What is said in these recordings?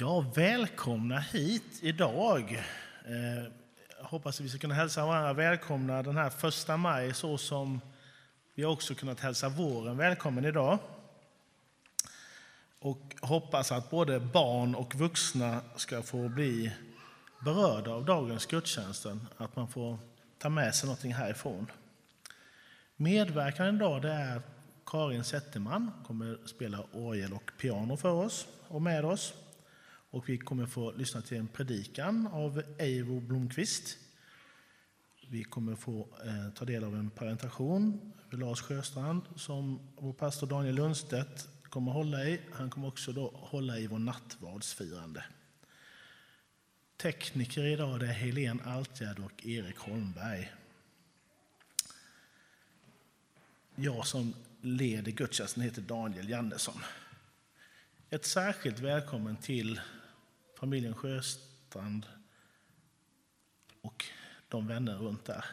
Ja, välkomna hit idag. Eh, jag hoppas att vi ska kunna hälsa varandra välkomna den här första maj så som vi också kunnat hälsa våren välkommen idag. Och hoppas att både barn och vuxna ska få bli berörda av dagens gudstjänsten, att man får ta med sig någonting härifrån. Medverkande idag det är Karin Zetterman, kommer spela orgel och piano för oss och med oss. Och vi kommer få lyssna till en predikan av Eivor Blomqvist. Vi kommer få eh, ta del av en presentation med Lars Sjöstrand som vår pastor Daniel Lundstedt kommer hålla i. Han kommer också då hålla i vår nattvardsfirande. Tekniker idag det är Helene Altgärd och Erik Holmberg. Jag som leder gudstjänsten heter Daniel Jannesson. Ett särskilt välkommen till familjen Sjöstrand och de vänner runt där.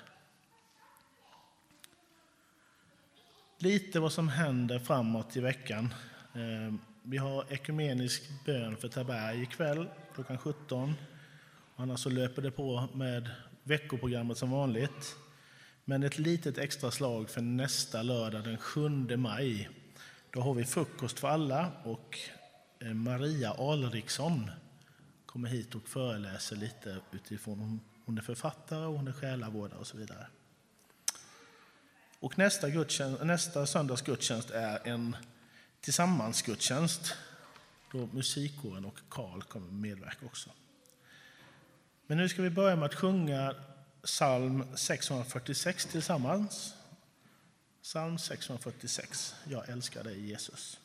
Lite vad som händer framåt i veckan. Eh, vi har ekumenisk bön för Taberg ikväll klockan 17. Annars så löper det på med veckoprogrammet som vanligt. Men ett litet extra slag för nästa lördag den 7 maj. Då har vi frukost för alla och eh, Maria Alriksson kommer hit och föreläser lite utifrån hon är författare, och hon är själavårdare och så vidare. Och nästa, nästa söndags gudstjänst är en tillsammansgudstjänst då musikkåren och Karl kommer medverka också. Men nu ska vi börja med att sjunga psalm 646 tillsammans. Psalm 646. Jag älskar dig Jesus.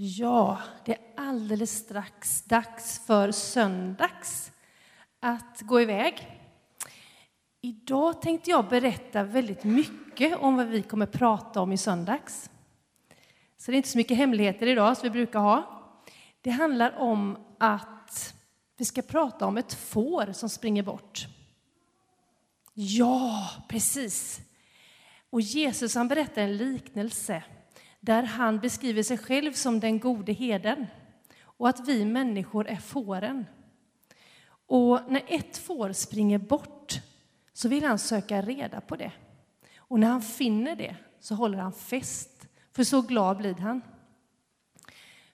Ja, det är alldeles strax dags för söndags att gå iväg. Idag tänkte jag berätta väldigt mycket om vad vi kommer prata om i söndags. Så det är inte så mycket hemligheter idag som vi brukar ha. Det handlar om att vi ska prata om ett får som springer bort. Ja, precis. Och Jesus han berättar en liknelse där han beskriver sig själv som den gode heden och att vi människor är fåren. Och när ett får springer bort så vill han söka reda på det. Och när han finner det så håller han fest, för så glad blir han.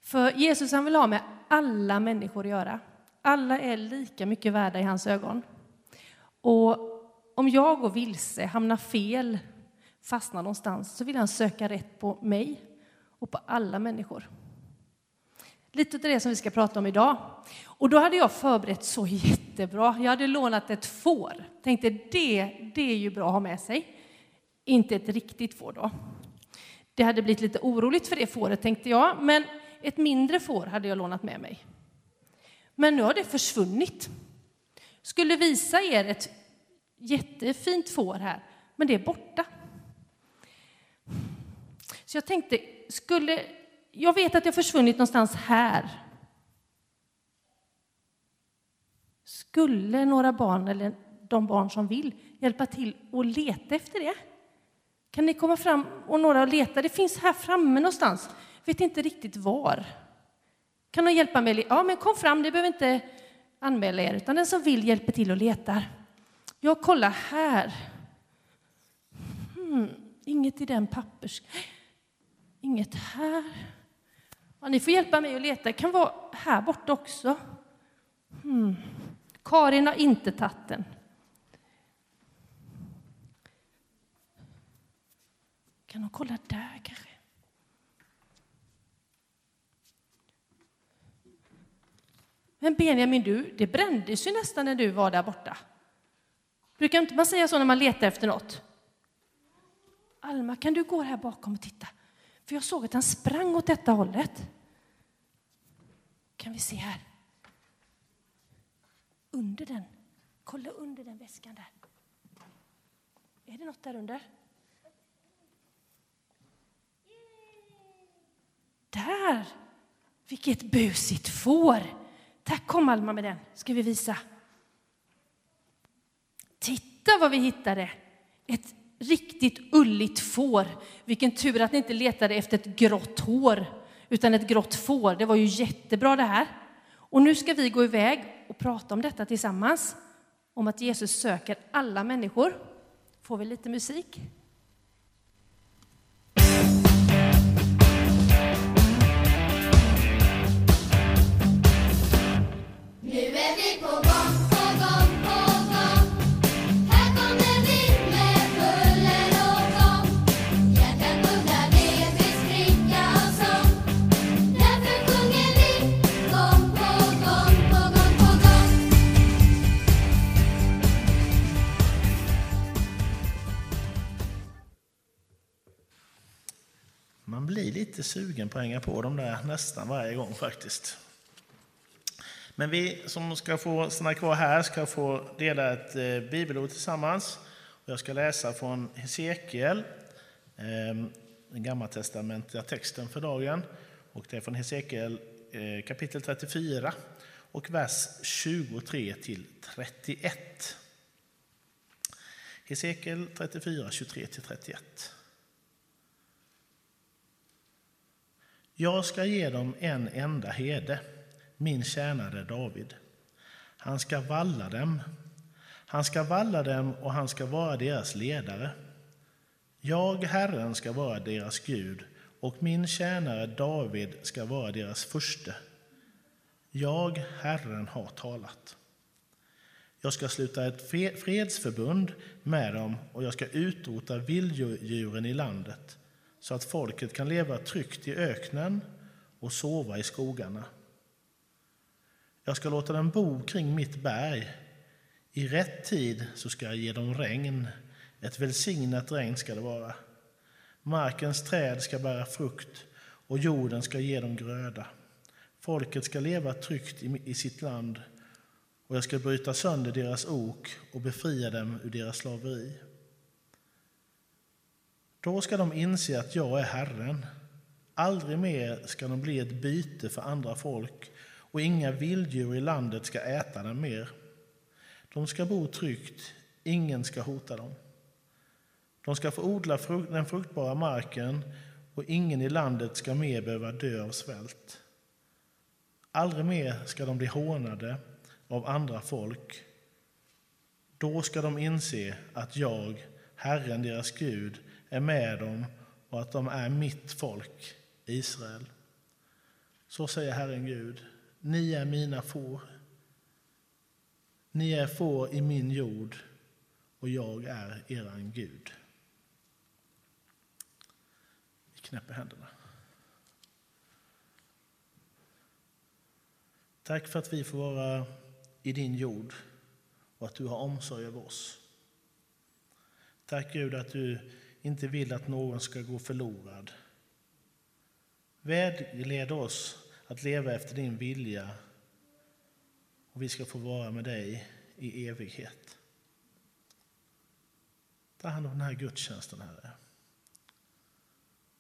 För Jesus han vill ha med alla människor att göra. Alla är lika mycket värda i hans ögon. Och om jag går vilse, hamnar fel, fastnar någonstans så vill han söka rätt på mig och på alla människor. Lite av det som vi ska prata om idag. Och då hade jag förberett så jättebra. Jag hade lånat ett får. Tänkte det, det är ju bra att ha med sig. Inte ett riktigt får då. Det hade blivit lite oroligt för det fåret tänkte jag, men ett mindre får hade jag lånat med mig. Men nu har det försvunnit. Skulle visa er ett jättefint får här, men det är borta. Så jag tänkte, skulle jag vet att det har försvunnit någonstans här. Skulle några barn, eller de barn som vill, hjälpa till och leta efter det? Kan ni komma fram och några och leta? Det finns här framme någonstans. Vet inte riktigt var. Kan någon hjälpa mig? Ja, men kom fram. Ni behöver inte anmäla er, utan den som vill hjälper till och letar. Jag kollar här. Hmm, inget i den pappers... Inget här. Ja, ni får hjälpa mig att leta. Det kan vara här borta också. Hmm. Karin har inte tagit den. Kan hon kolla där kanske? Men Benjamin, du, det brändes ju nästan när du var där borta. Brukar inte man säga så när man letar efter något? Alma, kan du gå här bakom och titta? För jag såg att han sprang åt detta hållet. Kan vi se här? Under den. Kolla under den väskan där. Är det något där under? Där! Vilket busigt får! Tack, kom Alma med den, ska vi visa. Titta vad vi hittade! Ett riktigt ulligt får. Vilken tur att ni inte letade efter ett grått hår, utan ett grått får. Det var ju jättebra det här. Och nu ska vi gå iväg och prata om detta tillsammans. Om att Jesus söker alla människor. Får vi lite musik? Man blir lite sugen på att hänga på dem där nästan varje gång faktiskt. Men vi som ska få stanna kvar här ska få dela ett eh, bibelord tillsammans. Jag ska läsa från Hesekiel, eh, den gammaltestamentliga texten för dagen. Och det är från Hesekiel eh, kapitel 34 och vers 23 till 31. Hesekiel 34, 23 till 31. Jag ska ge dem en enda herde, min tjänare David. Han ska valla dem. Han ska valla dem och han ska vara deras ledare. Jag, Herren, ska vara deras Gud och min tjänare David ska vara deras furste. Jag, Herren, har talat. Jag ska sluta ett fredsförbund med dem och jag ska utrota vilddjuren i landet så att folket kan leva tryggt i öknen och sova i skogarna. Jag ska låta dem bo kring mitt berg. I rätt tid så ska jag ge dem regn. Ett välsignat regn ska det vara. Markens träd ska bära frukt och jorden ska ge dem gröda. Folket ska leva tryggt i i sitt land och jag ska bryta sönder deras ok och befria dem ur deras slaveri. Då ska de inse att jag är Herren Aldrig mer ska de bli ett byte för andra folk och inga vilddjur i landet ska äta dem mer. De ska bo tryggt, ingen ska hota dem. De ska få odla den fruktbara marken och ingen i landet ska mer behöva dö av svält. Aldrig mer ska de bli hånade av andra folk. Då ska de inse att jag, Herren deras Gud, är med dem och att de är mitt folk, Israel. Så säger Herren Gud, ni är mina får. Ni är får i min jord och jag är eran Gud. Vi knäpper händerna. Tack för att vi får vara i din jord och att du har omsorg över oss. Tack Gud att du inte vill att någon ska gå förlorad. Vägled oss att leva efter din vilja och vi ska få vara med dig i evighet. Ta hand om den här gudstjänsten, Herre.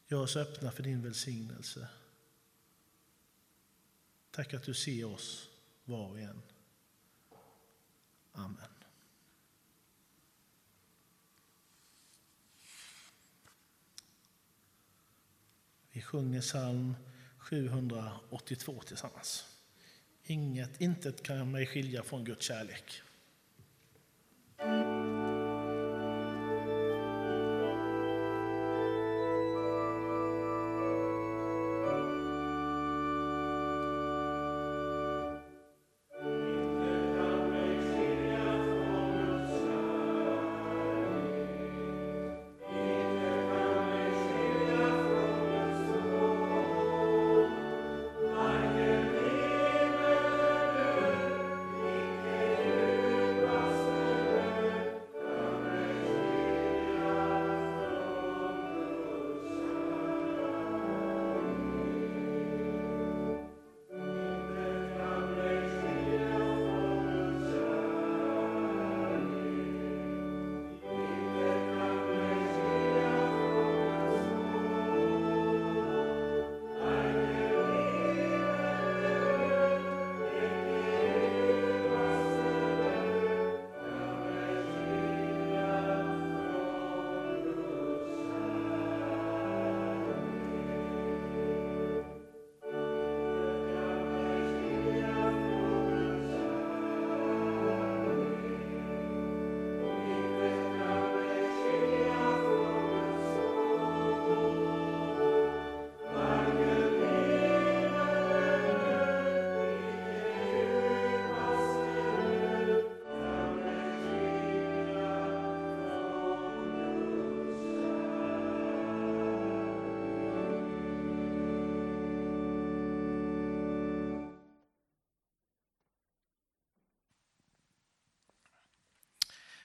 Gör oss öppna för din välsignelse. Tack att du ser oss var och en. Amen. Vi sjunger psalm 782 tillsammans. Inget, intet kan mig skilja från Guds kärlek.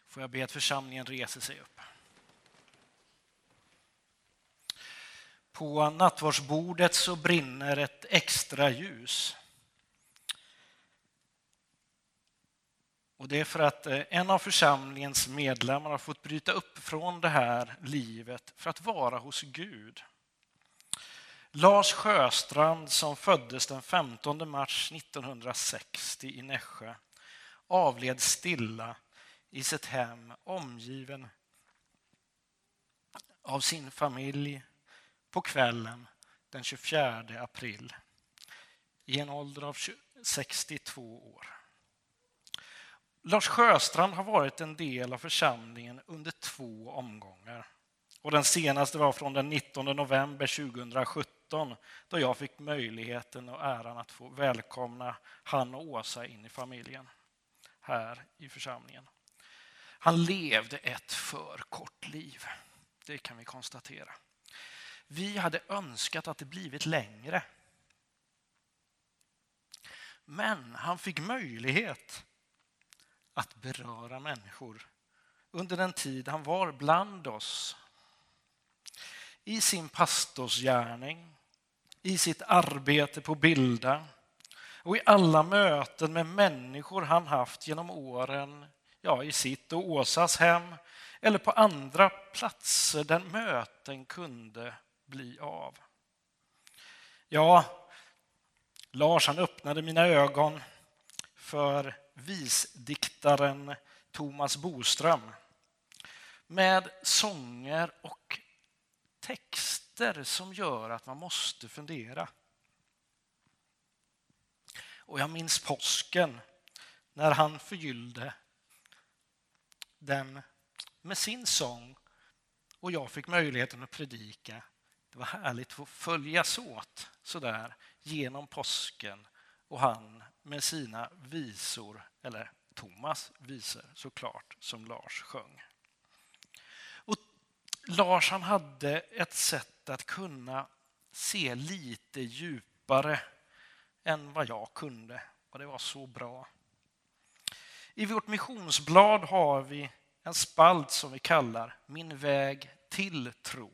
Får jag be att församlingen reser sig upp. På nattvardsbordet så brinner ett extra ljus. Och det är för att eh, en av församlingens medlemmar har fått bryta upp från det här livet för att vara hos Gud. Lars Sjöstrand som föddes den 15 mars 1960 i Nässjö avled stilla i sitt hem omgiven av sin familj på kvällen den 24 april i en ålder av 62 år. Lars Sjöstrand har varit en del av församlingen under två omgångar. Och den senaste var från den 19 november 2017 då jag fick möjligheten och äran att få välkomna han och Åsa in i familjen här i församlingen. Han levde ett för kort liv. Det kan vi konstatera. Vi hade önskat att det blivit längre. Men han fick möjlighet att beröra människor under den tid han var bland oss. I sin pastorsgärning, i sitt arbete på Bilda och i alla möten med människor han haft genom åren ja, i sitt och Åsas hem eller på andra platser där möten kunde bli av. Ja, Lars han öppnade mina ögon för visdiktaren Thomas Boström med sånger och texter som gör att man måste fundera. Och jag minns påsken när han förgyllde den med sin sång och jag fick möjligheten att predika. Det var härligt att få följas åt sådär genom påsken och han med sina visor, eller Thomas visor såklart, som Lars sjöng. Och Lars han hade ett sätt att kunna se lite djupare än vad jag kunde och det var så bra. I vårt missionsblad har vi en spalt som vi kallar Min väg till tro.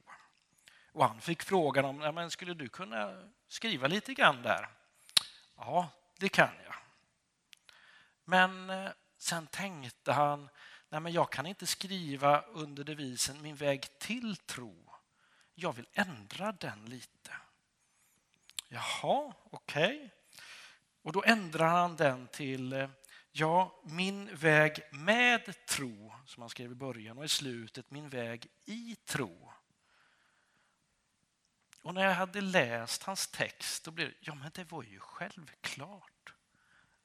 Och han fick frågan om, men skulle du kunna skriva lite grann där? Ja, det kan jag. Men eh, sen tänkte han, nej men jag kan inte skriva under devisen Min väg till tro. Jag vill ändra den lite. Jaha, okej. Okay. Och då ändrar han den till eh, Ja, min väg med tro, som han skrev i början, och i slutet min väg i tro. Och när jag hade läst hans text, då blev det, ja men det var ju självklart.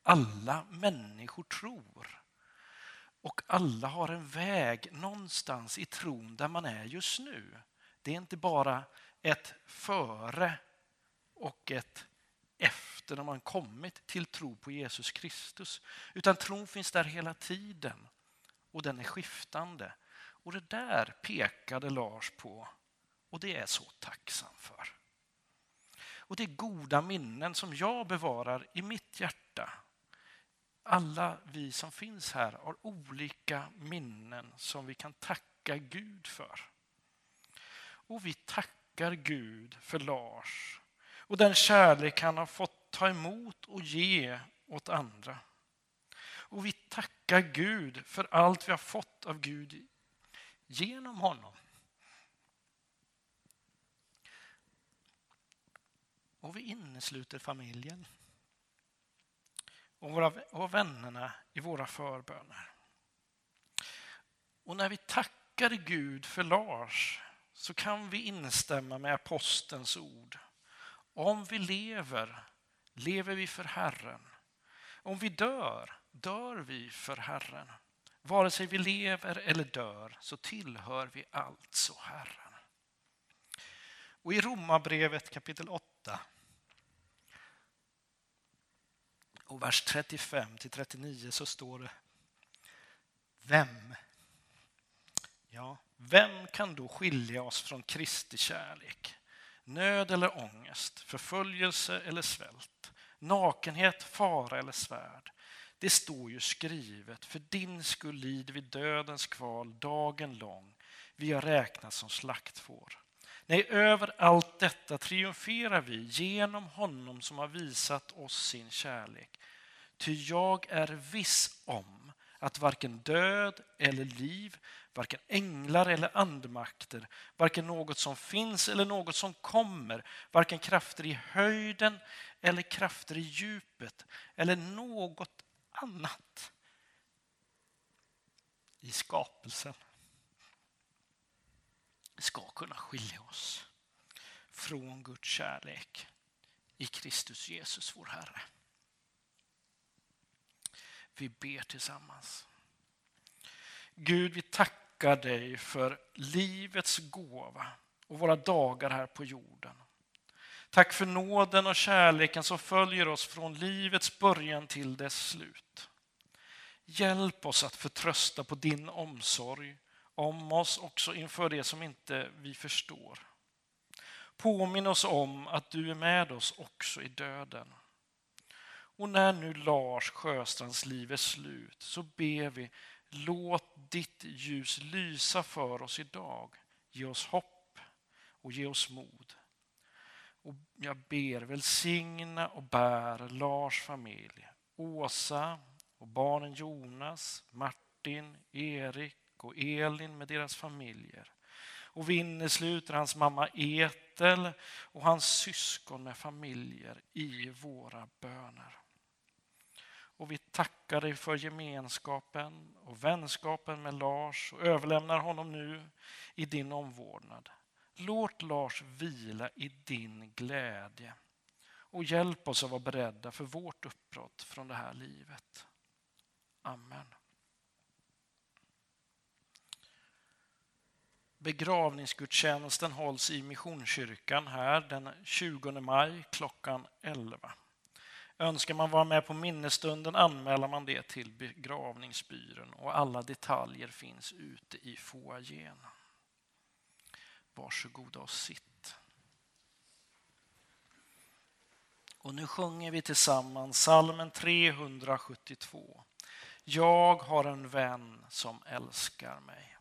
Alla människor tror. Och alla har en väg någonstans i tron där man är just nu. Det är inte bara ett före och ett efter när man kommit till tro på Jesus Kristus. Utan tron finns där hela tiden och den är skiftande. Och det där pekade Lars på och det är jag så tacksam för. Och det är goda minnen som jag bevarar i mitt hjärta. Alla vi som finns här har olika minnen som vi kan tacka Gud för. Och vi tackar Gud för Lars och den kärlek han har fått ta emot och ge åt andra. Och vi tackar Gud för allt vi har fått av Gud genom honom. Och vi innesluter familjen och, våra, och vännerna i våra förböner. Och när vi tackar Gud för Lars så kan vi instämma med apostelns ord. Om vi lever, lever vi för Herren. Om vi dör, dör vi för Herren. Vare sig vi lever eller dör så tillhör vi alltså Herren. Och i Romarbrevet kapitel 8 och vers 35 till 39 så står det Vem? Ja, vem kan då skilja oss från Kristi kärlek? nöd eller ångest, förföljelse eller svält, nakenhet, fara eller svärd. Det står ju skrivet, för din skull lider vi dödens kval dagen lång. Vi har räknats som slaktfår. Nej, över allt detta triumferar vi genom honom som har visat oss sin kärlek. Ty jag är viss om att varken död eller liv, varken änglar eller andmakter, varken något som finns eller något som kommer, varken krafter i höjden eller krafter i djupet eller något annat i skapelsen ska kunna skilja oss från Guds kärlek i Kristus Jesus, vår Herre. Vi ber tillsammans. Gud, vi tackar dig för livets gåva och våra dagar här på jorden. Tack för nåden och kärleken som följer oss från livets början till dess slut. Hjälp oss att förtrösta på din omsorg om oss också inför det som inte vi förstår. Påminn oss om att du är med oss också i döden. Och när nu Lars Sjöstrands liv är slut så ber vi Låt ditt ljus lysa för oss idag. Ge oss hopp och ge oss mod. Och jag ber välsigna och bär Lars familj. Åsa och barnen Jonas, Martin, Erik och Elin med deras familjer. Och vi innesluter hans mamma Etel och hans syskon med familjer i våra böner. Och vi tackar dig för gemenskapen och vänskapen med Lars och överlämnar honom nu i din omvårdnad. Låt Lars vila i din glädje och hjälp oss att vara beredda för vårt uppbrott från det här livet. Amen. Begravningsgudstjänsten hålls i Missionskyrkan här den 20 maj klockan 11. Önskar man vara med på minnesstunden anmäler man det till begravningsbyrån och alla detaljer finns ute i foajén. Varsågoda och sitt. Och nu sjunger vi tillsammans salmen 372. Jag har en vän som älskar mig.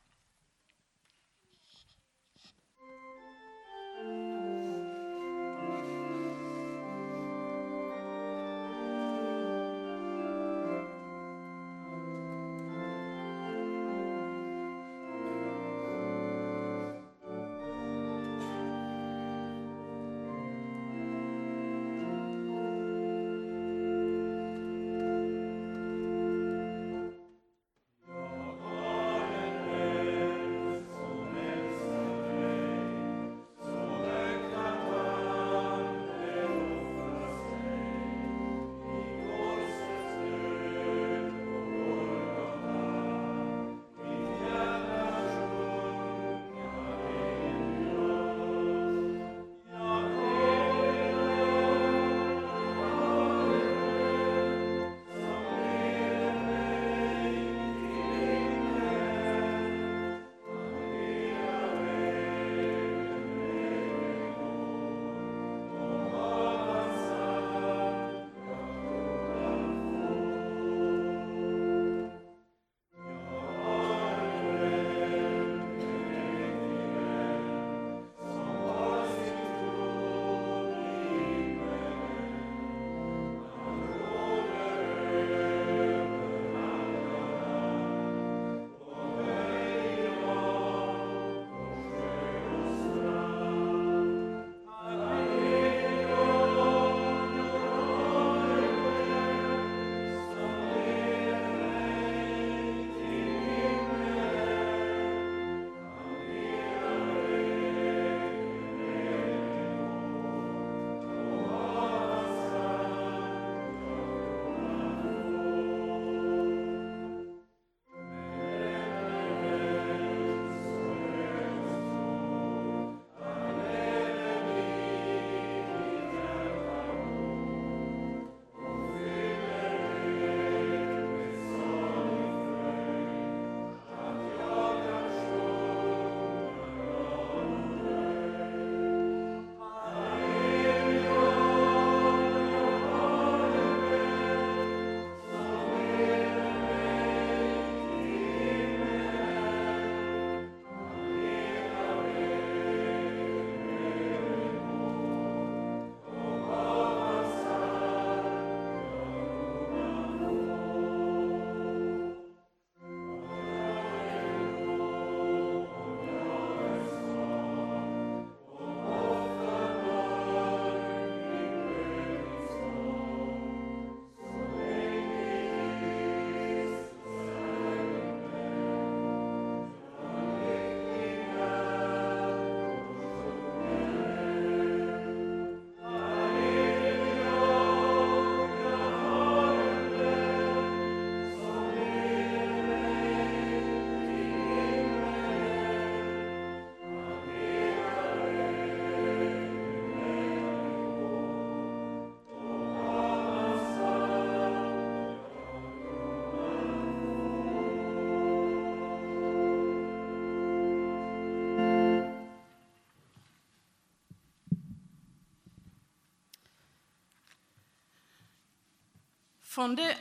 Från det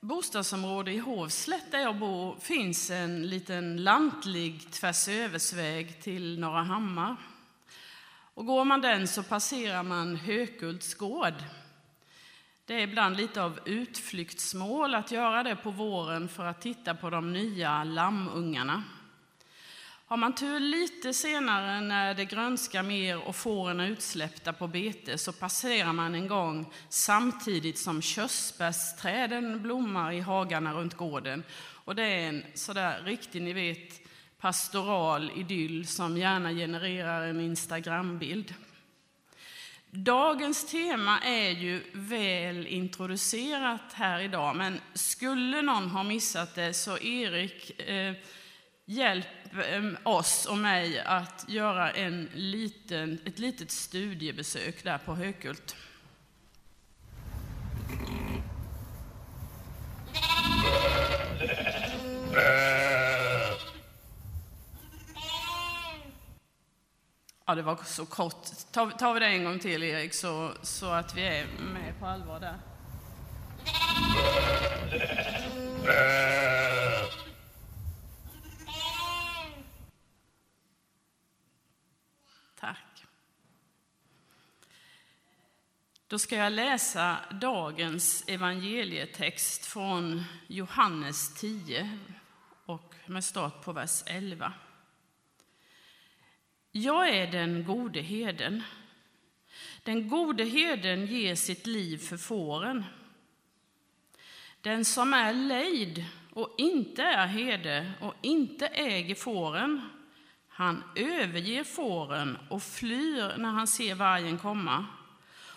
bostadsområde i Hovslätt där jag bor finns en liten lantlig tvärsöversväg till Norra Hammar. Och går man den så passerar man Hökults gård. Det är ibland lite av utflyktsmål att göra det på våren för att titta på de nya lammungarna. Har man tur lite senare när det grönskar mer och fåren är utsläppta på bete så passerar man en gång samtidigt som körsbärsträden blommar i hagarna runt gården. Och det är en sådär riktig, ni vet, pastoral idyll som gärna genererar en Instagrambild. Dagens tema är ju väl introducerat här idag, men skulle någon ha missat det så Erik, eh, hjälp Ehm, oss och mig att göra en liten, ett litet studiebesök där på Hökult. Ja, det var så kort. Tar, tar vi det en gång till, Erik, så, så att vi är med på allvar där. Tack. Då ska jag läsa dagens evangelietext från Johannes 10 och med start på vers 11. Jag är den gode heden. Den gode heden ger sitt liv för fåren. Den som är lejd och inte är herde och inte äger fåren, han överger fåren och flyr när han ser vargen komma.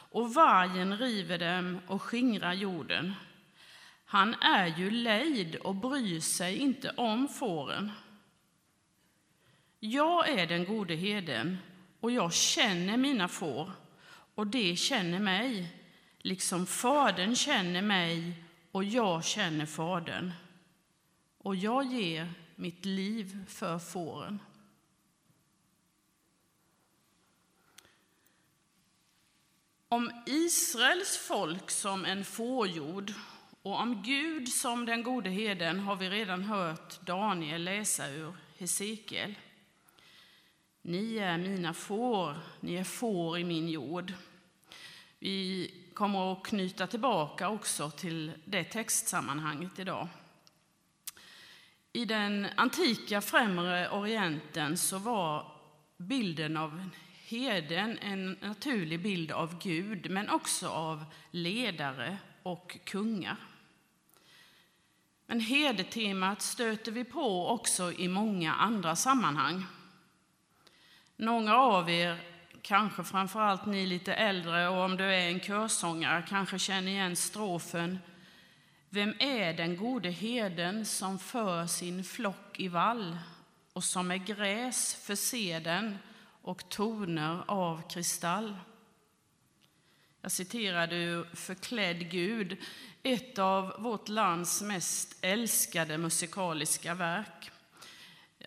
Och vargen river dem och skingrar jorden. Han är ju lejd och bryr sig inte om fåren. Jag är den gode heden och jag känner mina får och de känner mig, liksom Fadern känner mig och jag känner Fadern. Och jag ger mitt liv för fåren. Om Israels folk som en fårjord och om Gud som den gode heden har vi redan hört Daniel läsa ur Hesekiel. Ni är mina får, ni är får i min jord. Vi kommer att knyta tillbaka också till det textsammanhanget idag. I den antika främre orienten så var bilden av herden en naturlig bild av Gud, men också av ledare och kungar. Men herdetemat stöter vi på också i många andra sammanhang. Några av er, kanske framförallt ni lite äldre och om du är en körsångare, kanske känner igen strofen Vem är den gode heden som för sin flock i vall och som med gräs förser den och toner av kristall? Jag citerade ur Förklädd Gud, ett av vårt lands mest älskade musikaliska verk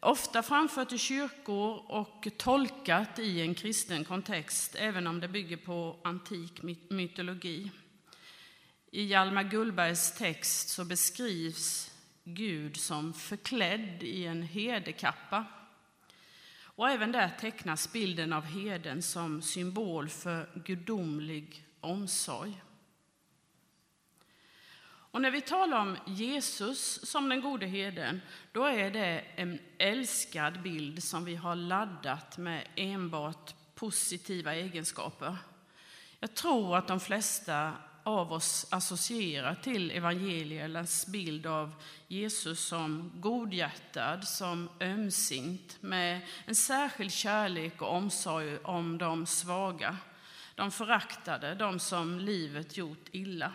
ofta framfört i kyrkor och tolkat i en kristen kontext, även om det bygger på antik mytologi. I Hjalmar Gullbergs text så beskrivs Gud som förklädd i en herdekappa. Och även där tecknas bilden av heden som symbol för gudomlig omsorg. Och när vi talar om Jesus som den gode herden, då är det en älskad bild som vi har laddat med enbart positiva egenskaper. Jag tror att de flesta av oss associerar till evangeliernas bild av Jesus som godhjärtad, som ömsint, med en särskild kärlek och omsorg om de svaga, de föraktade, de som livet gjort illa.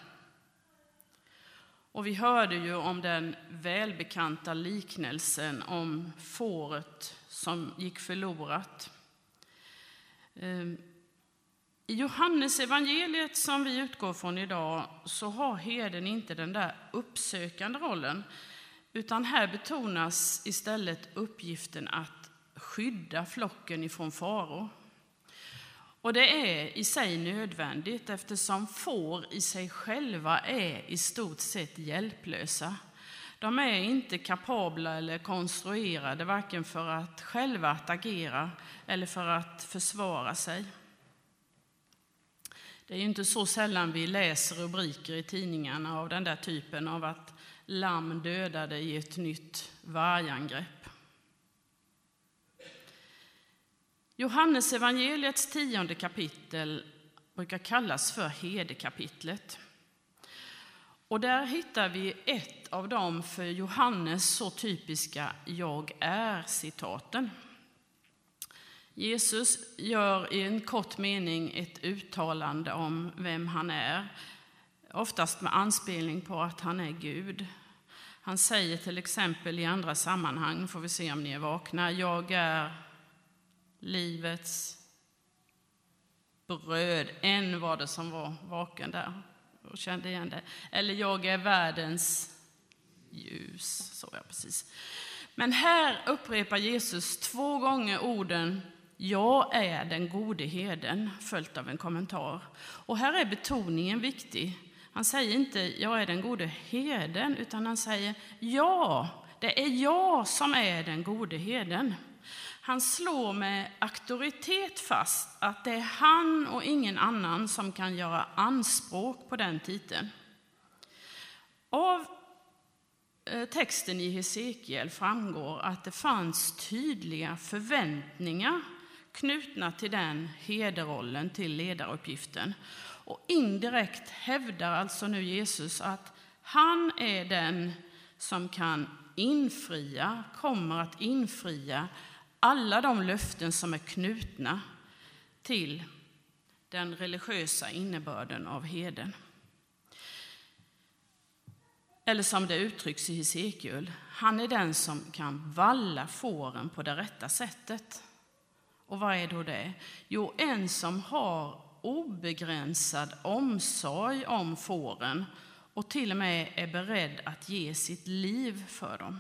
Och vi hörde ju om den välbekanta liknelsen om fåret som gick förlorat. Ehm, i Johannes evangeliet som vi utgår från idag så har herden inte den där uppsökande rollen utan här betonas istället uppgiften att skydda flocken ifrån faror. Och det är i sig nödvändigt eftersom får i sig själva är i stort sett hjälplösa. De är inte kapabla eller konstruerade varken för att själva att agera eller för att försvara sig. Det är inte så sällan vi läser rubriker i tidningarna av den där typen av att lamm dödade i ett nytt vargangrepp. Johannes evangeliets tionde kapitel brukar kallas för herdekapitlet. Och där hittar vi ett av de för Johannes så typiska jag är-citaten. Jesus gör i en kort mening ett uttalande om vem han är, oftast med anspelning på att han är Gud. Han säger till exempel i andra sammanhang, får vi se om ni är vakna, jag är livets bröd. En var det som var vaken där och kände igen det. Eller jag är världens ljus. Så jag precis. Men här upprepar Jesus två gånger orden jag är den gode heden, följt av en kommentar. Och här är betoningen viktig. Han säger inte jag är den gode heden, utan han säger ja, det är jag som är den gode heden. Han slår med auktoritet fast att det är han och ingen annan som kan göra anspråk på den titeln. Av eh, texten i Hesekiel framgår att det fanns tydliga förväntningar knutna till den hederrollen, till ledaruppgiften. Och indirekt hävdar alltså nu Jesus att han är den som kan infria, kommer att infria alla de löften som är knutna till den religiösa innebörden av heden. Eller som det uttrycks i Hesekiel, han är den som kan valla fåren på det rätta sättet. Och vad är då det? Jo, en som har obegränsad omsorg om fåren och till och med är beredd att ge sitt liv för dem.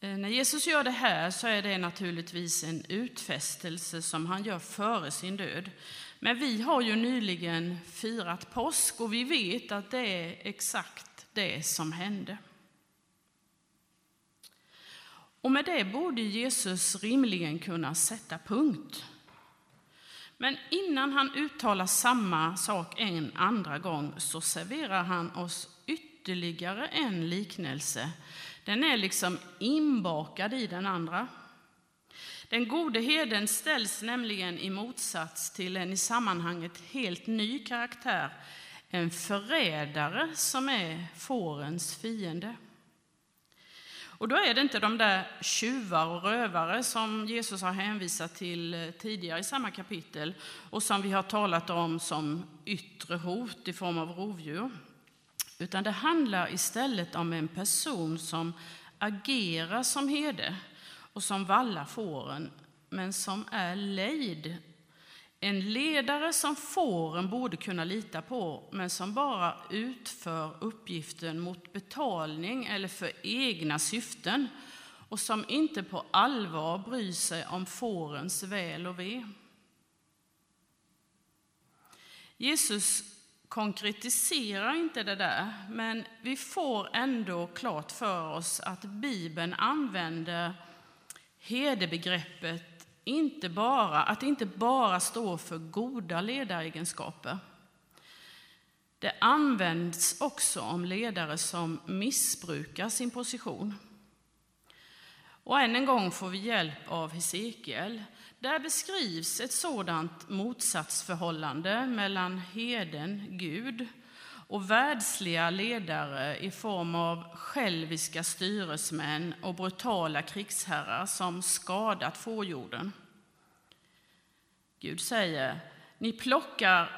Eh, när Jesus gör det här så är det naturligtvis en utfästelse som han gör före sin död. Men vi har ju nyligen firat påsk och vi vet att det är exakt det som hände. Och med det borde Jesus rimligen kunna sätta punkt. Men innan han uttalar samma sak en andra gång så serverar han oss ytterligare en liknelse den är liksom inbakad i den andra. Den gode heden ställs nämligen i motsats till en i sammanhanget helt ny karaktär, en förrädare som är fårens fiende. Och då är det inte de där tjuvar och rövare som Jesus har hänvisat till eh, tidigare i samma kapitel och som vi har talat om som yttre hot i form av rovdjur. Utan det handlar istället om en person som agerar som herde och som vallar fåren, men som är lejd. En ledare som fåren borde kunna lita på, men som bara utför uppgiften mot betalning eller för egna syften och som inte på allvar bryr sig om fårens väl och ve. Jesus konkretiserar inte det där, men vi får ändå klart för oss att Bibeln använder herdebegreppet inte bara, att det inte bara står för goda ledaregenskaper. Det används också om ledare som missbrukar sin position. Och än en gång får vi hjälp av Hesekiel. Där beskrivs ett sådant motsatsförhållande mellan heden, Gud, och världsliga ledare i form av själviska styresmän och brutala krigsherrar som skadat fårjorden. Gud säger, ni plockar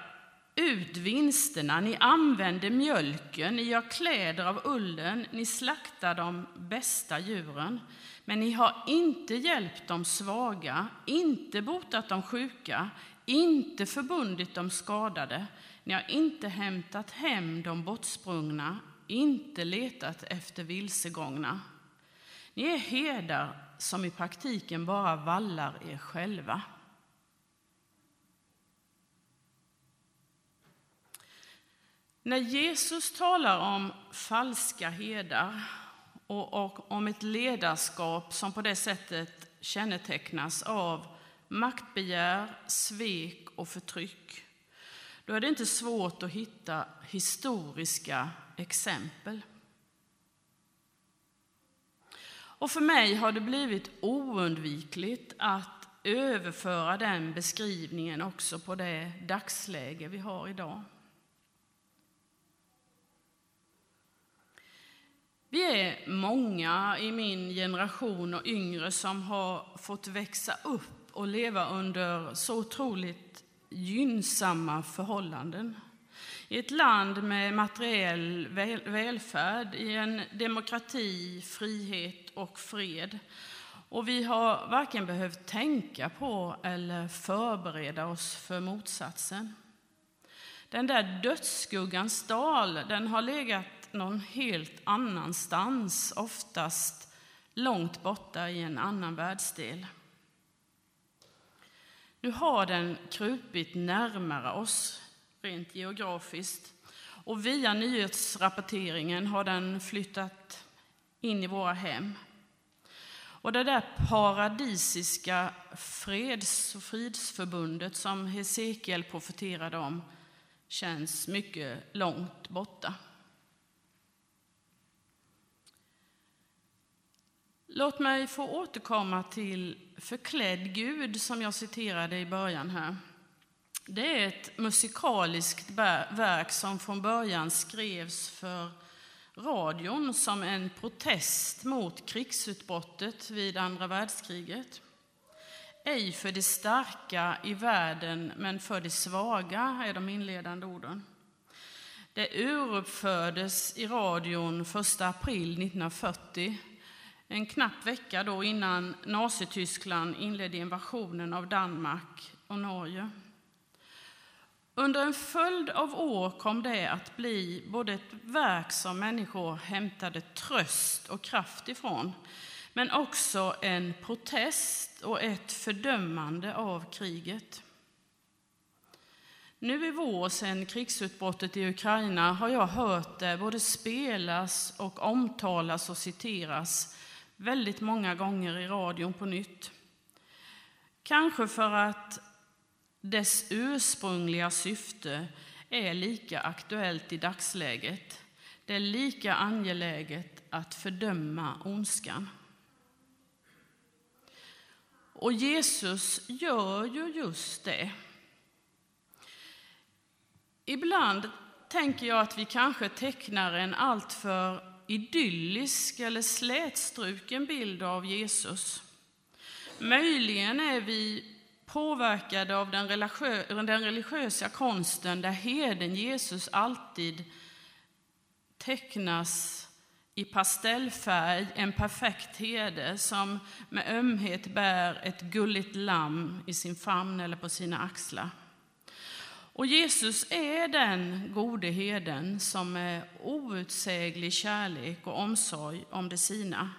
ut vinsterna, ni använder mjölken, ni gör kläder av ullen, ni slaktar de bästa djuren. Men ni har inte hjälpt de svaga, inte botat de sjuka, inte förbundit de skadade. Ni har inte hämtat hem de bortsprungna, inte letat efter vilsegångna. Ni är herdar som i praktiken bara vallar er själva. När Jesus talar om falska herdar och, om ett ledarskap som på det sättet kännetecknas av maktbegär, svek och förtryck, då är det inte svårt att hitta historiska exempel. Och för mig har det blivit oundvikligt att överföra den beskrivningen också på det dagsläge vi har idag. Vi är många i min generation och yngre som har fått växa upp och leva under så otroligt gynnsamma förhållanden. I ett land med materiell välfärd, i en demokrati, frihet och fred. Och vi har varken behövt tänka på eller förbereda oss för motsatsen. Den där dödsskuggans dal, den har legat någon helt annanstans, oftast långt borta i en annan världsdel. Nu har den krupit närmare oss rent geografiskt och via nyhetsrapporteringen har den flyttat in i våra hem. Och det där paradisiska freds och fridsförbundet som Hesekiel profeterade om känns mycket långt borta. Låt mig få återkomma till Förklädd Gud som jag citerade i början här. Det är ett musikaliskt verk som från början skrevs för radion som en protest mot krigsutbrottet vid andra världskriget. Ej för de starka i världen, men för de svaga, är de inledande orden. Det uruppfördes i radion 1 april 1940 en knapp vecka då innan Nazityskland inledde invasionen av Danmark och Norge. Under en följd av år kom det att bli både ett verk som människor hämtade tröst och kraft ifrån, men också en protest och ett fördömande av kriget. Nu i vår, sedan krigsutbrottet i Ukraina, har jag hört det både spelas och omtalas och citeras väldigt många gånger i radion på nytt. Kanske för att dess ursprungliga syfte är lika aktuellt i dagsläget. Det är lika angeläget att fördöma ondskan. Och Jesus gör ju just det. Ibland tänker jag att vi kanske tecknar en alltför idyllisk eller slätstruken bild av Jesus. Möjligen är vi påverkade av den, religiö den religiösa konsten där heden Jesus alltid tecknas i pastellfärg, en perfekt herde som med ömhet bär ett gulligt lamm i sin famn eller på sina axlar. Och Jesus är den gode heden som med outsäglig kärlek och omsorg om de sina.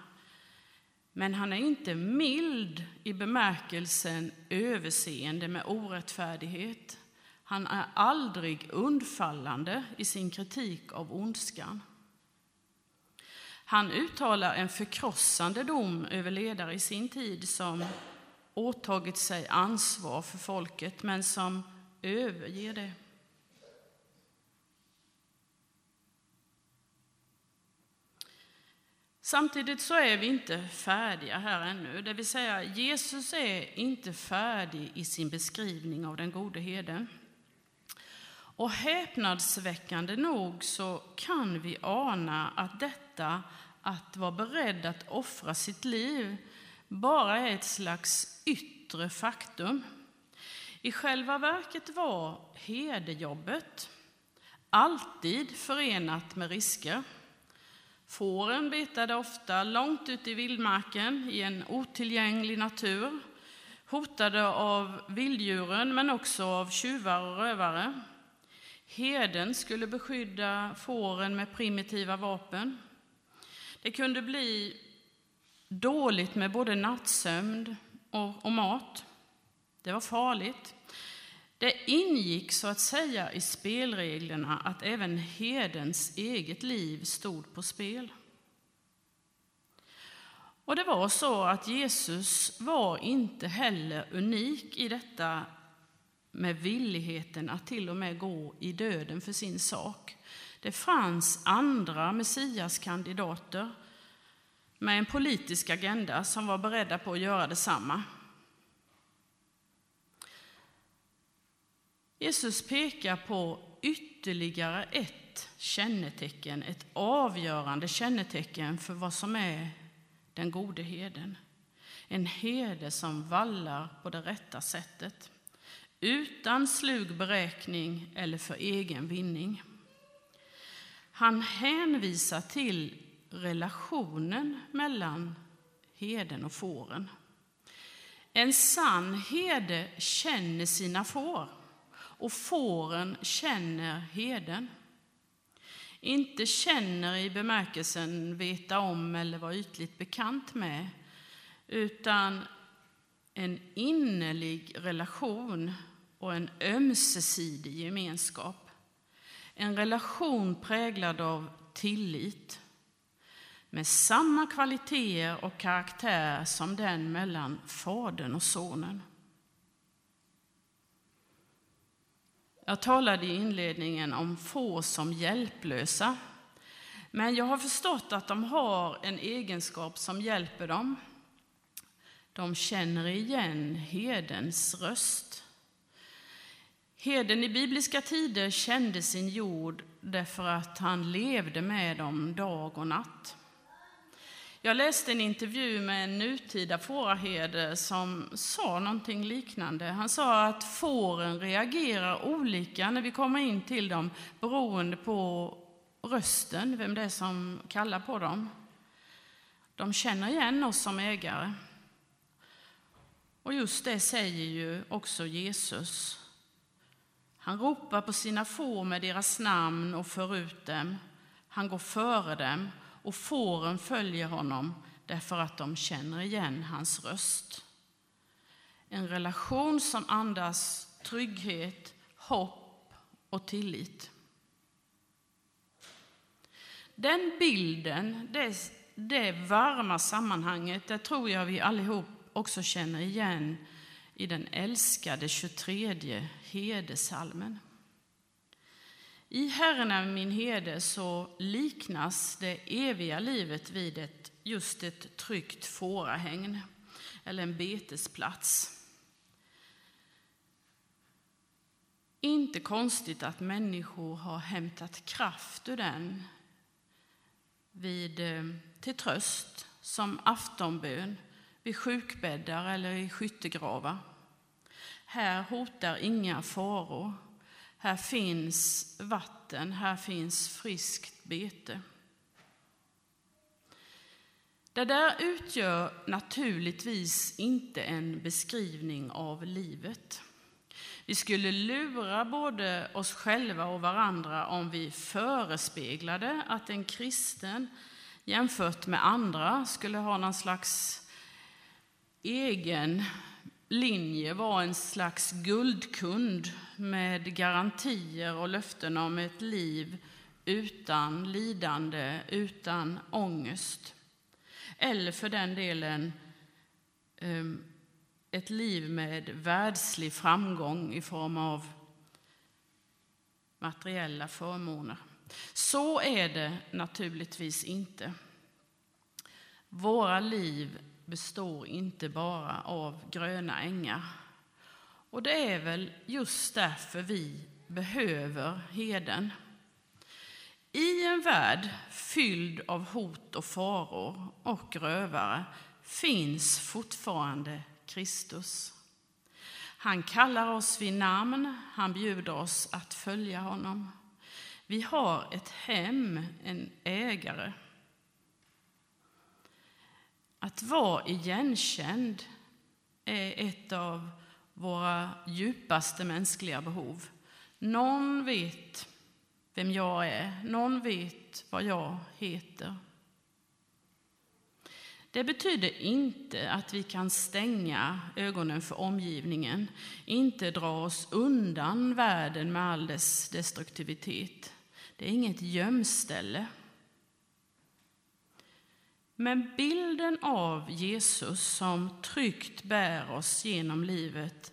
Men han är inte mild i bemärkelsen överseende med orättfärdighet. Han är aldrig undfallande i sin kritik av ondskan. Han uttalar en förkrossande dom över ledare i sin tid som åtagit sig ansvar för folket men som överger det. Samtidigt så är vi inte färdiga här ännu, det vill säga Jesus är inte färdig i sin beskrivning av den gode herden. Och häpnadsväckande nog så kan vi ana att detta att vara beredd att offra sitt liv bara är ett slags yttre faktum. I själva verket var herdejobbet alltid förenat med risker. Fåren betade ofta långt ute i vildmarken i en otillgänglig natur, hotade av vilddjuren men också av tjuvar och rövare. Herden skulle beskydda fåren med primitiva vapen. Det kunde bli dåligt med både nattsömn och, och mat. Det var farligt. Det ingick så att säga i spelreglerna att även herdens eget liv stod på spel. Och det var så att Jesus var inte heller unik i detta med villigheten att till och med gå i döden för sin sak. Det fanns andra messiaskandidater med en politisk agenda som var beredda på att göra detsamma. Jesus pekar på ytterligare ett kännetecken, ett avgörande kännetecken för vad som är den gode herden. En herde som vallar på det rätta sättet, utan slug beräkning eller för egen vinning. Han hänvisar till relationen mellan herden och fåren. En sann herde känner sina får och fåren känner herden. Inte känner i bemärkelsen veta om eller vara ytligt bekant med, utan en innerlig relation och en ömsesidig gemenskap. En relation präglad av tillit med samma kvaliteter och karaktär som den mellan fadern och sonen. Jag talade i inledningen om få som hjälplösa. Men jag har förstått att de har en egenskap som hjälper dem. De känner igen herdens röst. Herden i bibliska tider kände sin jord därför att han levde med dem dag och natt. Jag läste en intervju med en nutida fåraherde som sa någonting liknande. Han sa att fåren reagerar olika när vi kommer in till dem beroende på rösten, vem det är som kallar på dem. De känner igen oss som ägare. Och just det säger ju också Jesus. Han ropar på sina får med deras namn och för ut dem. Han går före dem och fåren följer honom därför att de känner igen hans röst. En relation som andas trygghet, hopp och tillit. Den bilden, det, det varma sammanhanget, det tror jag vi allihop också känner igen i den älskade 23 herdesalmen. I Herren är min herde så liknas det eviga livet vid ett, just ett tryggt fårahägn eller en betesplats. Inte konstigt att människor har hämtat kraft ur den vid, eh, till tröst som aftonbön vid sjukbäddar eller i skyttegravar. Här hotar inga faror. Här finns vatten, här finns friskt bete. Det där utgör naturligtvis inte en beskrivning av livet. Vi skulle lura både oss själva och varandra om vi förespeglade att en kristen jämfört med andra skulle ha någon slags egen linje, var en slags guldkund med garantier och löften om ett liv utan lidande, utan ångest. Eller för den delen ehm, ett liv med världslig framgång i form av materiella förmåner. Så är det naturligtvis inte. Våra liv består inte bara av gröna ängar. Och det är väl just därför vi behöver heden. I en värld fylld av hot och faror och rövare finns fortfarande Kristus. Han kallar oss vid namn, han bjuder oss att följa honom. Vi har ett hem, en ägare. Att vara igenkänd är ett av våra djupaste mänskliga behov. Någon vet vem jag är, någon vet vad jag heter. Det betyder inte att vi kan stänga ögonen för omgivningen, inte dra oss undan världen med all dess destruktivitet. Det är inget gömställe. Men bilden av Jesus som tryggt bär oss genom livet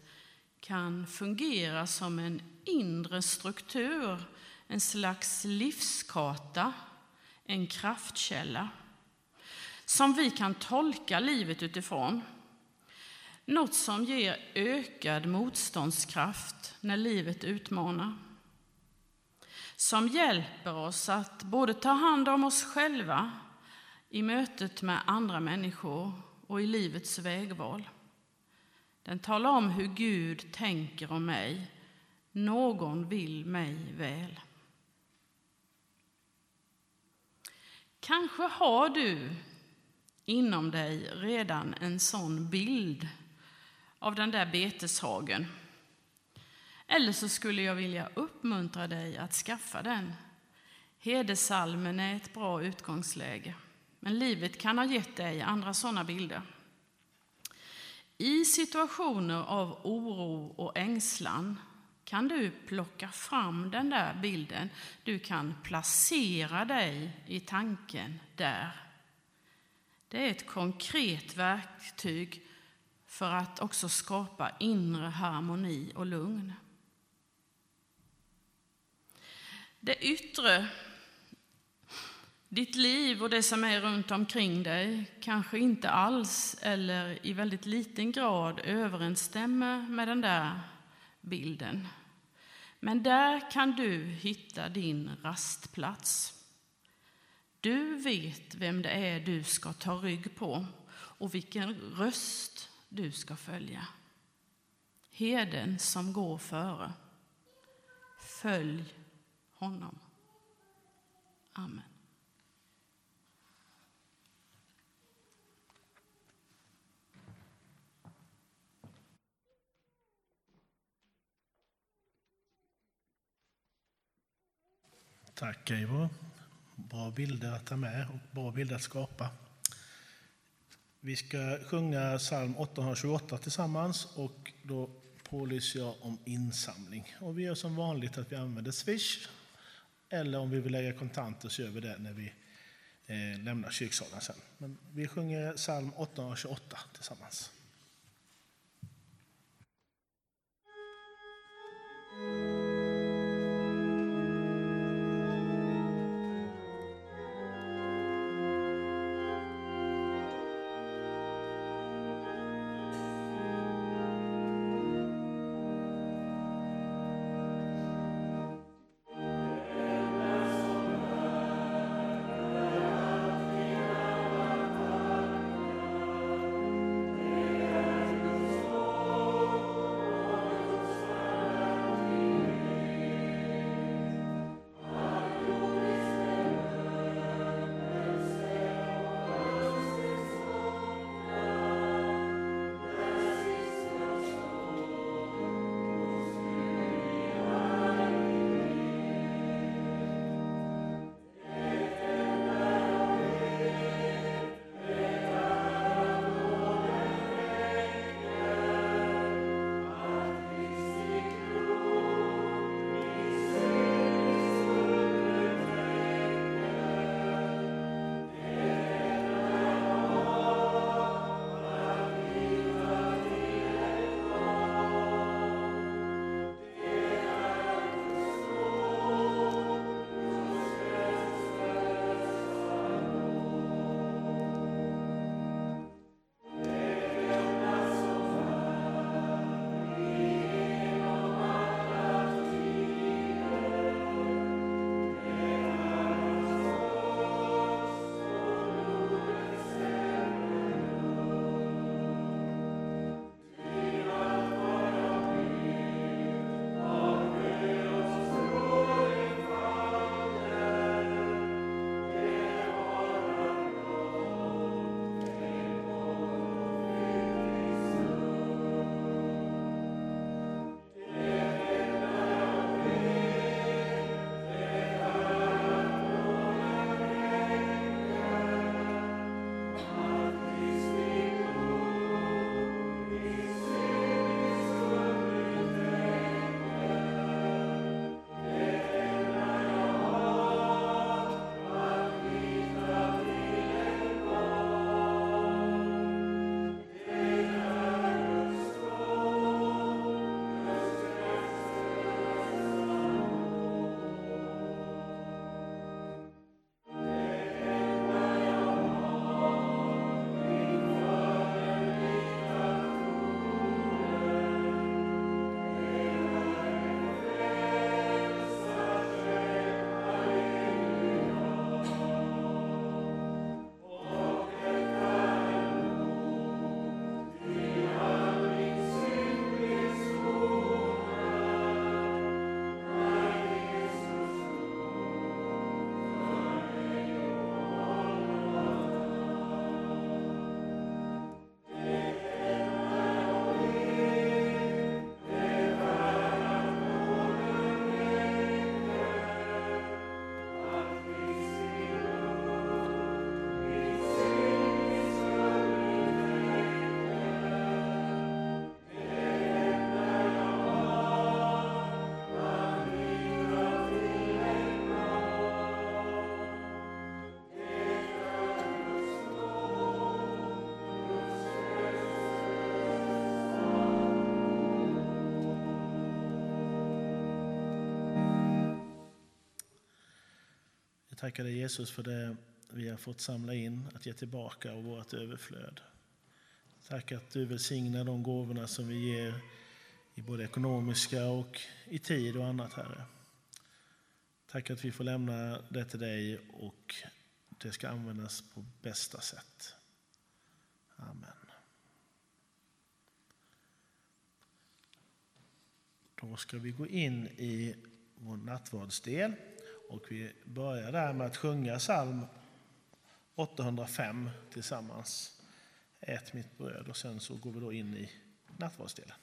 kan fungera som en inre struktur, en slags livskarta, en kraftkälla. som vi kan tolka livet utifrån. Något som ger ökad motståndskraft när livet utmanar. Som hjälper oss att både ta hand om oss själva i mötet med andra människor och i livets vägval. Den talar om hur Gud tänker om mig. Någon vill mig väl. Kanske har du inom dig redan en sån bild av den där beteshagen. Eller så skulle jag vilja uppmuntra dig att skaffa den. Hedersalmen är ett bra utgångsläge, men livet kan ha gett dig andra sådana bilder. I situationer av oro och ängslan kan du plocka fram den där bilden. Du kan placera dig i tanken där. Det är ett konkret verktyg för att också skapa inre harmoni och lugn. Det yttre, ditt liv och det som är runt omkring dig kanske inte alls eller i väldigt liten grad överensstämmer med den där bilden. Men där kan du hitta din rastplats. Du vet vem det är du ska ta rygg på och vilken röst du ska följa. Heden som går före. Följ honom. Amen. Tack Eivor. Bra bilder att ta med och bra bilder att skapa. Vi ska sjunga psalm 828 tillsammans och då pålyser jag om insamling. Och vi gör som vanligt att vi använder Swish eller om vi vill lägga kontanter så gör vi det när vi eh, lämnar kyrksalen sen. Men vi sjunger psalm 828 tillsammans. Tackar dig Jesus för det vi har fått samla in, att ge tillbaka av vårt överflöd. Tack att du välsignar de gåvorna som vi ger i både ekonomiska och i tid och annat, Herre. Tack att vi får lämna det till dig och det ska användas på bästa sätt. Amen. Då ska vi gå in i vår nattvardsdel och vi börjar där med att sjunga psalm 805 tillsammans. Ät mitt bröd och sen så går vi då in i nattvardsdelen.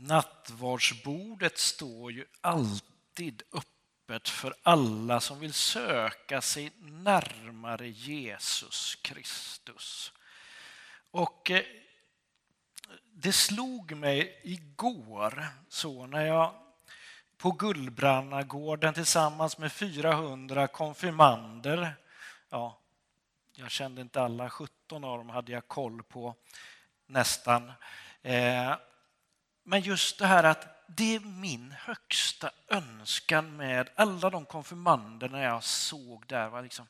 Nattvardsbordet står ju alltid öppet för alla som vill söka sig närmare Jesus Kristus. Och eh, det slog mig igår så när jag på Gullbrannagården tillsammans med 400 konfirmander, ja, jag kände inte alla 17 av dem hade jag koll på nästan. Eh, men just det här att det är min högsta önskan med alla de konfirmanderna jag såg där. Var liksom,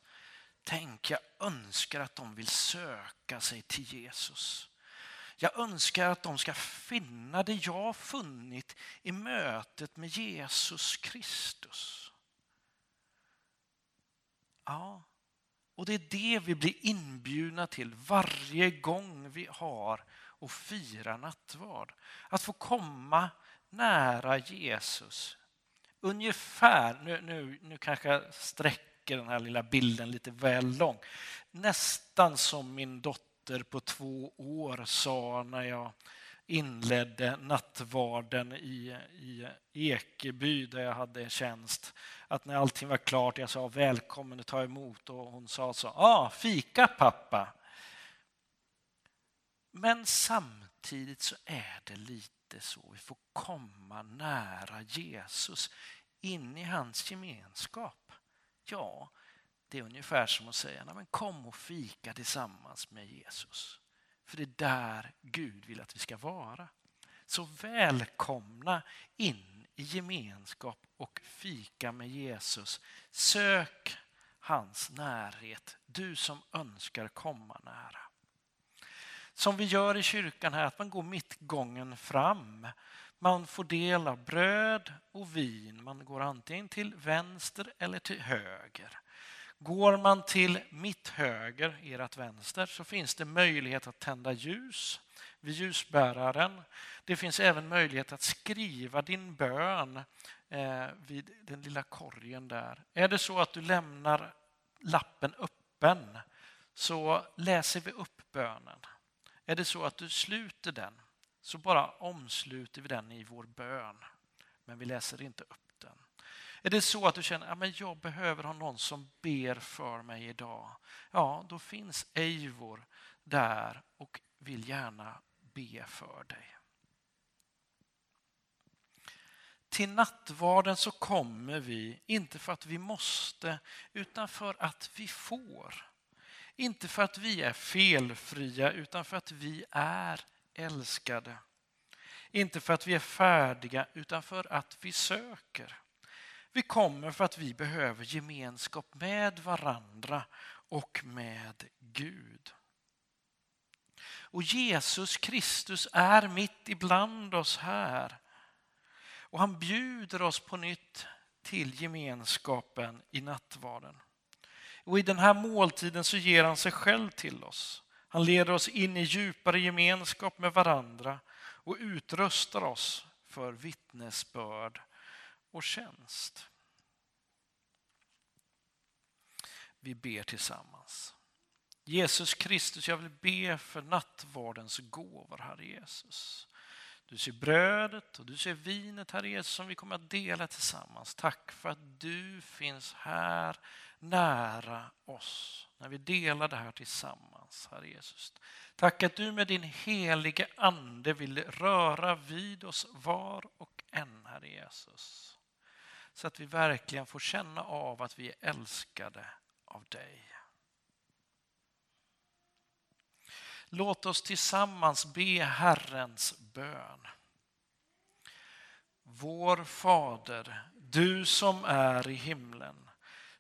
tänk, jag önskar att de vill söka sig till Jesus. Jag önskar att de ska finna det jag funnit i mötet med Jesus Kristus. Ja, och det är det vi blir inbjudna till varje gång vi har och fira nattvard. Att få komma nära Jesus. Ungefär, nu, nu, nu kanske jag sträcker den här lilla bilden lite väl långt. Nästan som min dotter på två år sa när jag inledde nattvarden i, i Ekeby där jag hade tjänst. Att när allting var klart, jag sa välkommen och ta emot och hon sa så, ah, fika pappa. Men samtidigt så är det lite så, vi får komma nära Jesus, in i hans gemenskap. Ja, det är ungefär som att säga, men kom och fika tillsammans med Jesus. För det är där Gud vill att vi ska vara. Så välkomna in i gemenskap och fika med Jesus. Sök hans närhet, du som önskar komma nära som vi gör i kyrkan här, att man går mittgången fram. Man får del av bröd och vin. Man går antingen till vänster eller till höger. Går man till mitt höger, ert vänster, så finns det möjlighet att tända ljus vid ljusbäraren. Det finns även möjlighet att skriva din bön eh, vid den lilla korgen där. Är det så att du lämnar lappen öppen så läser vi upp bönen. Är det så att du sluter den så bara omsluter vi den i vår bön. Men vi läser inte upp den. Är det så att du känner att jag behöver ha någon som ber för mig idag? Ja, då finns Eivor där och vill gärna be för dig. till nattvarden så kommer vi, inte för att vi måste, utan för att vi får. Inte för att vi är felfria, utan för att vi är älskade. Inte för att vi är färdiga, utan för att vi söker. Vi kommer för att vi behöver gemenskap med varandra och med Gud. Och Jesus Kristus är mitt ibland oss här. Och han bjuder oss på nytt till gemenskapen i nattvarden. Och i den här måltiden så ger han sig själv till oss. Han leder oss in i djupare gemenskap med varandra och utrustar oss för vittnesbörd och tjänst. Vi ber tillsammans. Jesus Kristus, jag vill be för nattvardens gåvor, Herre Jesus. Du ser brödet och du ser vinet, Herre Jesus, som vi kommer att dela tillsammans. Tack för att du finns här nära oss när vi delar det här tillsammans, Herre Jesus. Tack att du med din helige Ande vill röra vid oss var och en, Herre Jesus. Så att vi verkligen får känna av att vi är älskade av dig. Låt oss tillsammans be Herrens bön. Vår Fader, du som är i himlen.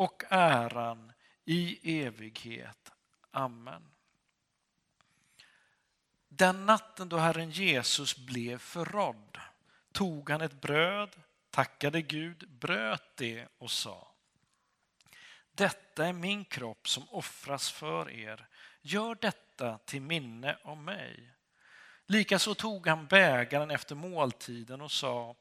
och äran i evighet. Amen. Den natten då Herren Jesus blev förrådd tog han ett bröd, tackade Gud, bröt det och sa Detta är min kropp som offras för er. Gör detta till minne om mig. Likaså tog han bägaren efter måltiden och sa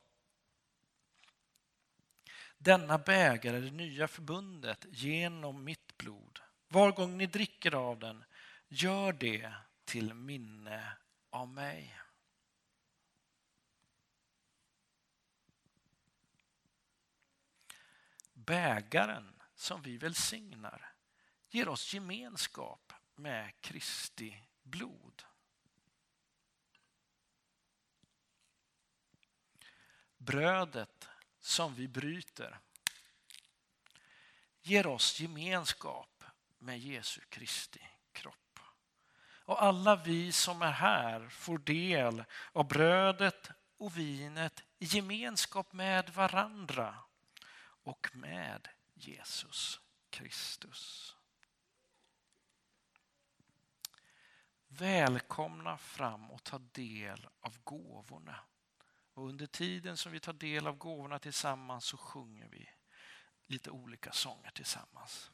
denna bägare det nya förbundet genom mitt blod. Var gång ni dricker av den, gör det till minne av mig. Bägaren som vi välsignar ger oss gemenskap med Kristi blod. Brödet som vi bryter ger oss gemenskap med Jesu Kristi kropp. Och alla vi som är här får del av brödet och vinet i gemenskap med varandra och med Jesus Kristus. Välkomna fram och ta del av gåvorna. Och under tiden som vi tar del av gåvorna tillsammans så sjunger vi lite olika sånger tillsammans.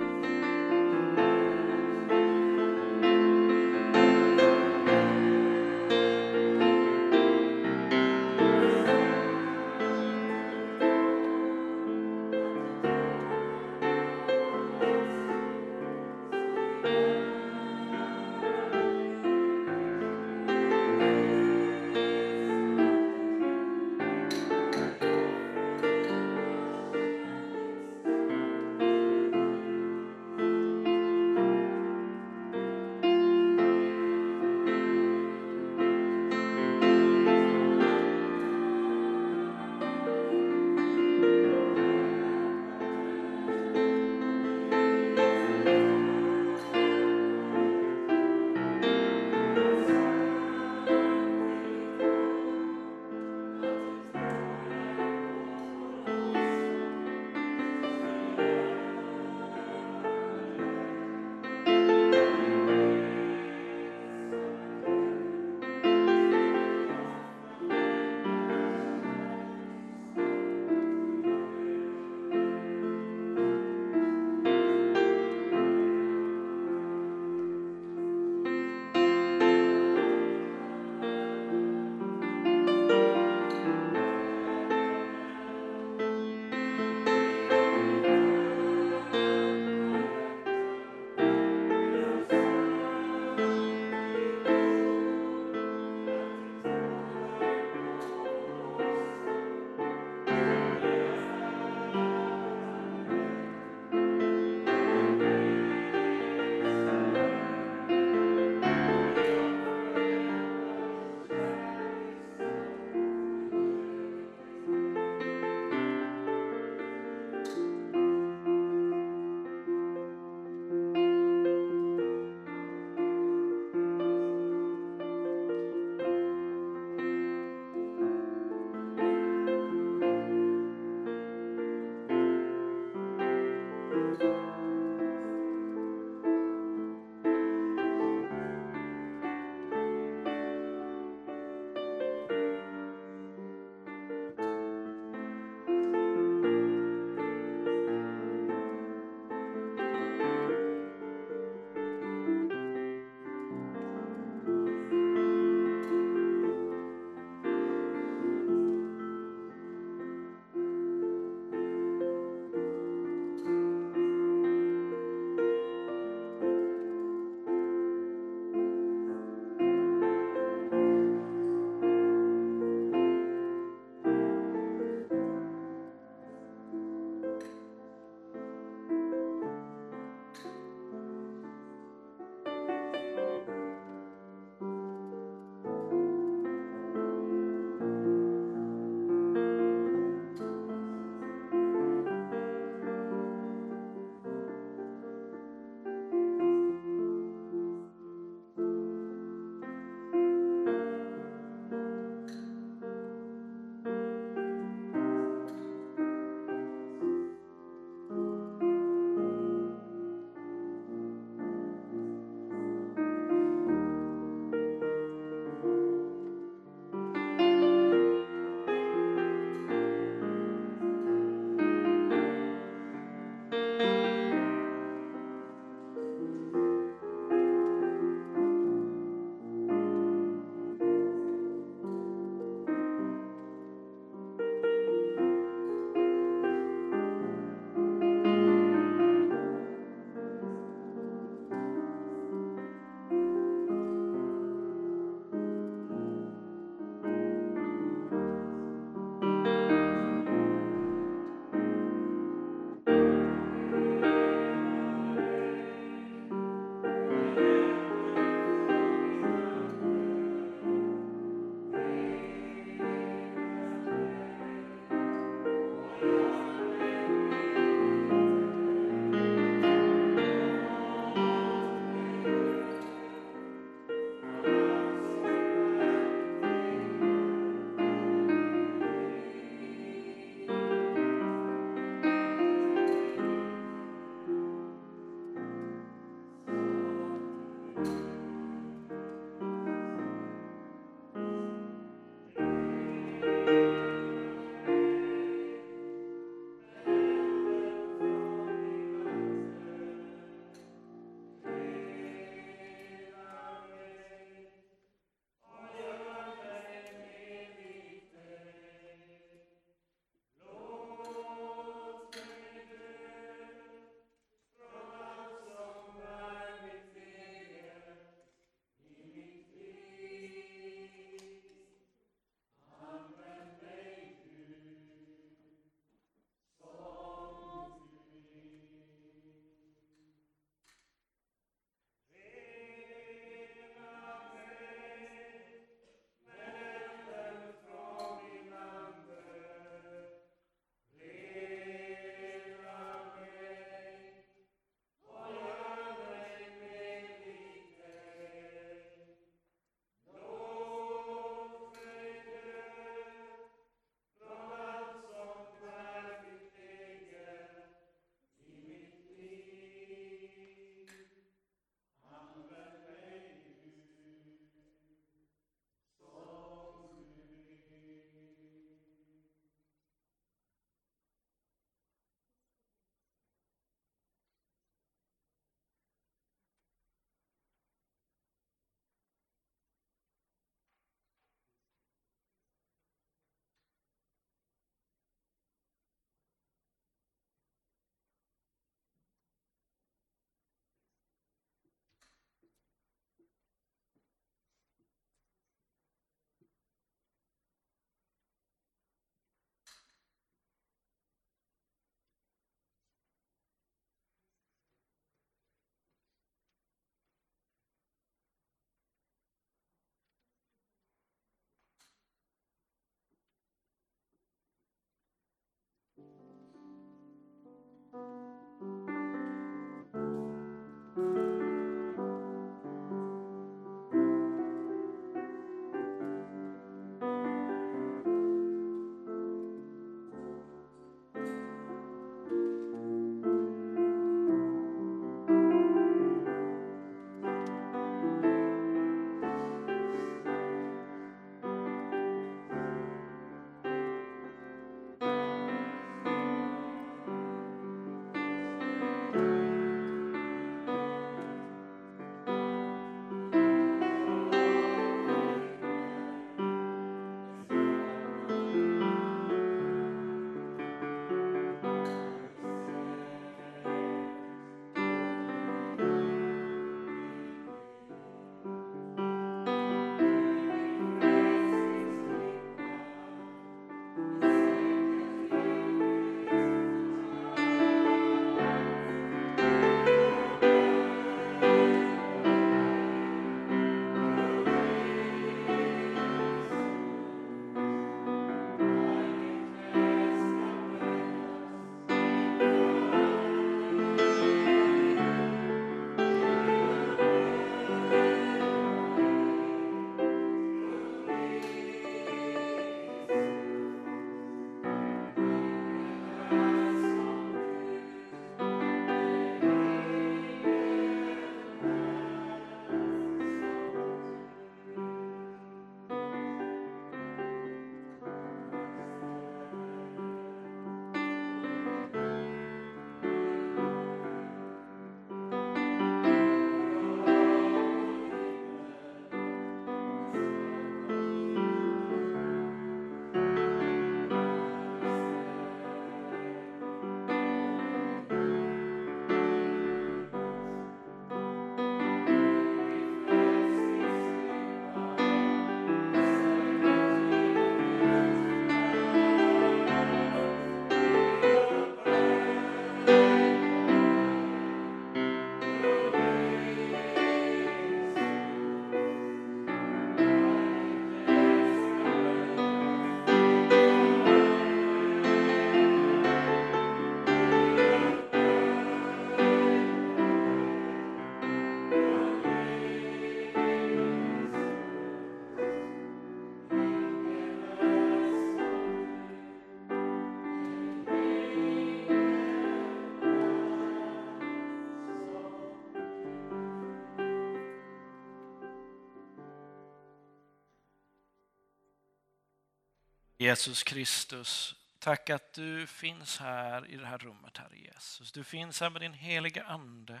Jesus Kristus, tack att du finns här i det här rummet, Herre Jesus. Du finns här med din heliga Ande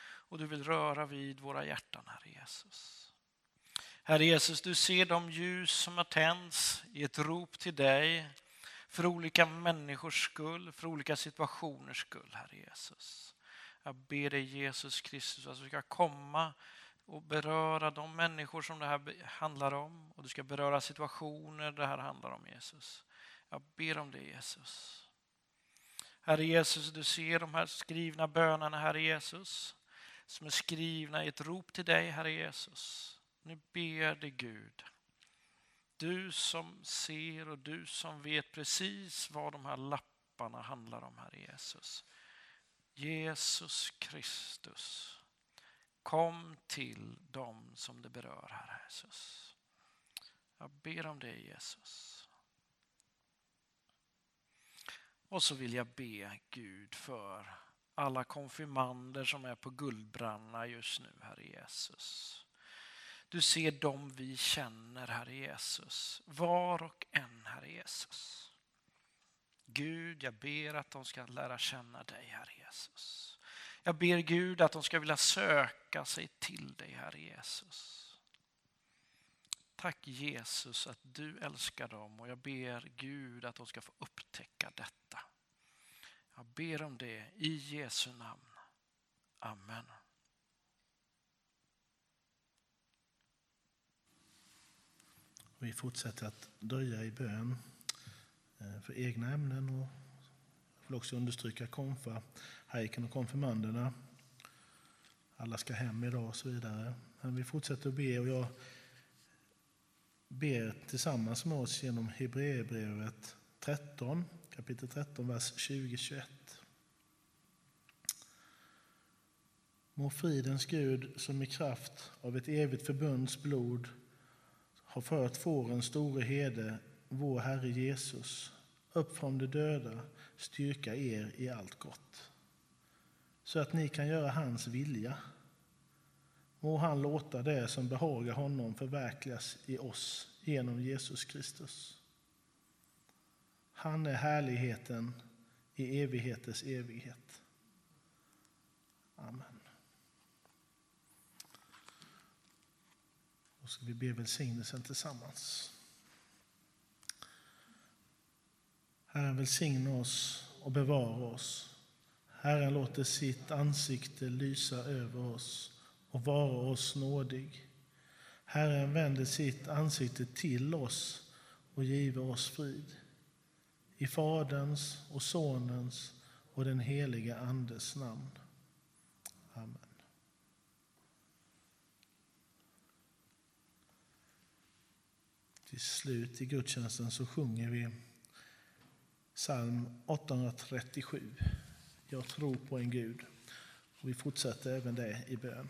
och du vill röra vid våra hjärtan, Herre Jesus. Herre Jesus, du ser de ljus som har tänts i ett rop till dig för olika människors skull, för olika situationers skull, Herre Jesus. Jag ber dig Jesus Kristus att du ska komma och beröra de människor som det här handlar om och du ska beröra situationer det här handlar om Jesus. Jag ber om det Jesus. Herre Jesus, du ser de här skrivna bönerna, Herre Jesus, som är skrivna i ett rop till dig, Herre Jesus. Nu ber dig Gud, du som ser och du som vet precis vad de här lapparna handlar om, Herre Jesus. Jesus Kristus. Kom till dem som det berör, Herre Jesus. Jag ber om det, Jesus. Och så vill jag be Gud för alla konfirmander som är på Guldbranna just nu, Herre Jesus. Du ser dem vi känner, Herre Jesus. Var och en, Herre Jesus. Gud, jag ber att de ska lära känna dig, Herre Jesus. Jag ber Gud att de ska vilja söka sig till dig, Herre Jesus. Tack Jesus att du älskar dem och jag ber Gud att de ska få upptäcka detta. Jag ber om det i Jesu namn. Amen. Vi fortsätter att dröja i bön eh, för egna ämnen och jag vill också understryka konfa, hajken och konfirmanderna. Alla ska hem idag och så vidare. Men vi fortsätter att be och jag ber tillsammans med oss genom Hebreerbrevet 13, kapitel 13, vers 20-21. Må fridens Gud som i kraft av ett evigt förbunds blod har fört fårens store herde, vår Herre Jesus, upp från de döda, styrka er i allt gott, så att ni kan göra hans vilja. Må han låta det som behagar honom förverkligas i oss genom Jesus Kristus. Han är härligheten i evigheters evighet. Amen. Då ska vi be välsignelsen tillsammans. Herren välsigne oss och bevara oss. Herren låter sitt ansikte lysa över oss och vara oss nådig. Herren vänder sitt ansikte till oss och giver oss frid. I Faderns och Sonens och den heliga Andes namn. Amen. Till slut i gudstjänsten så sjunger vi psalm 837. Jag tror på en Gud. Och vi fortsätter även det i bön.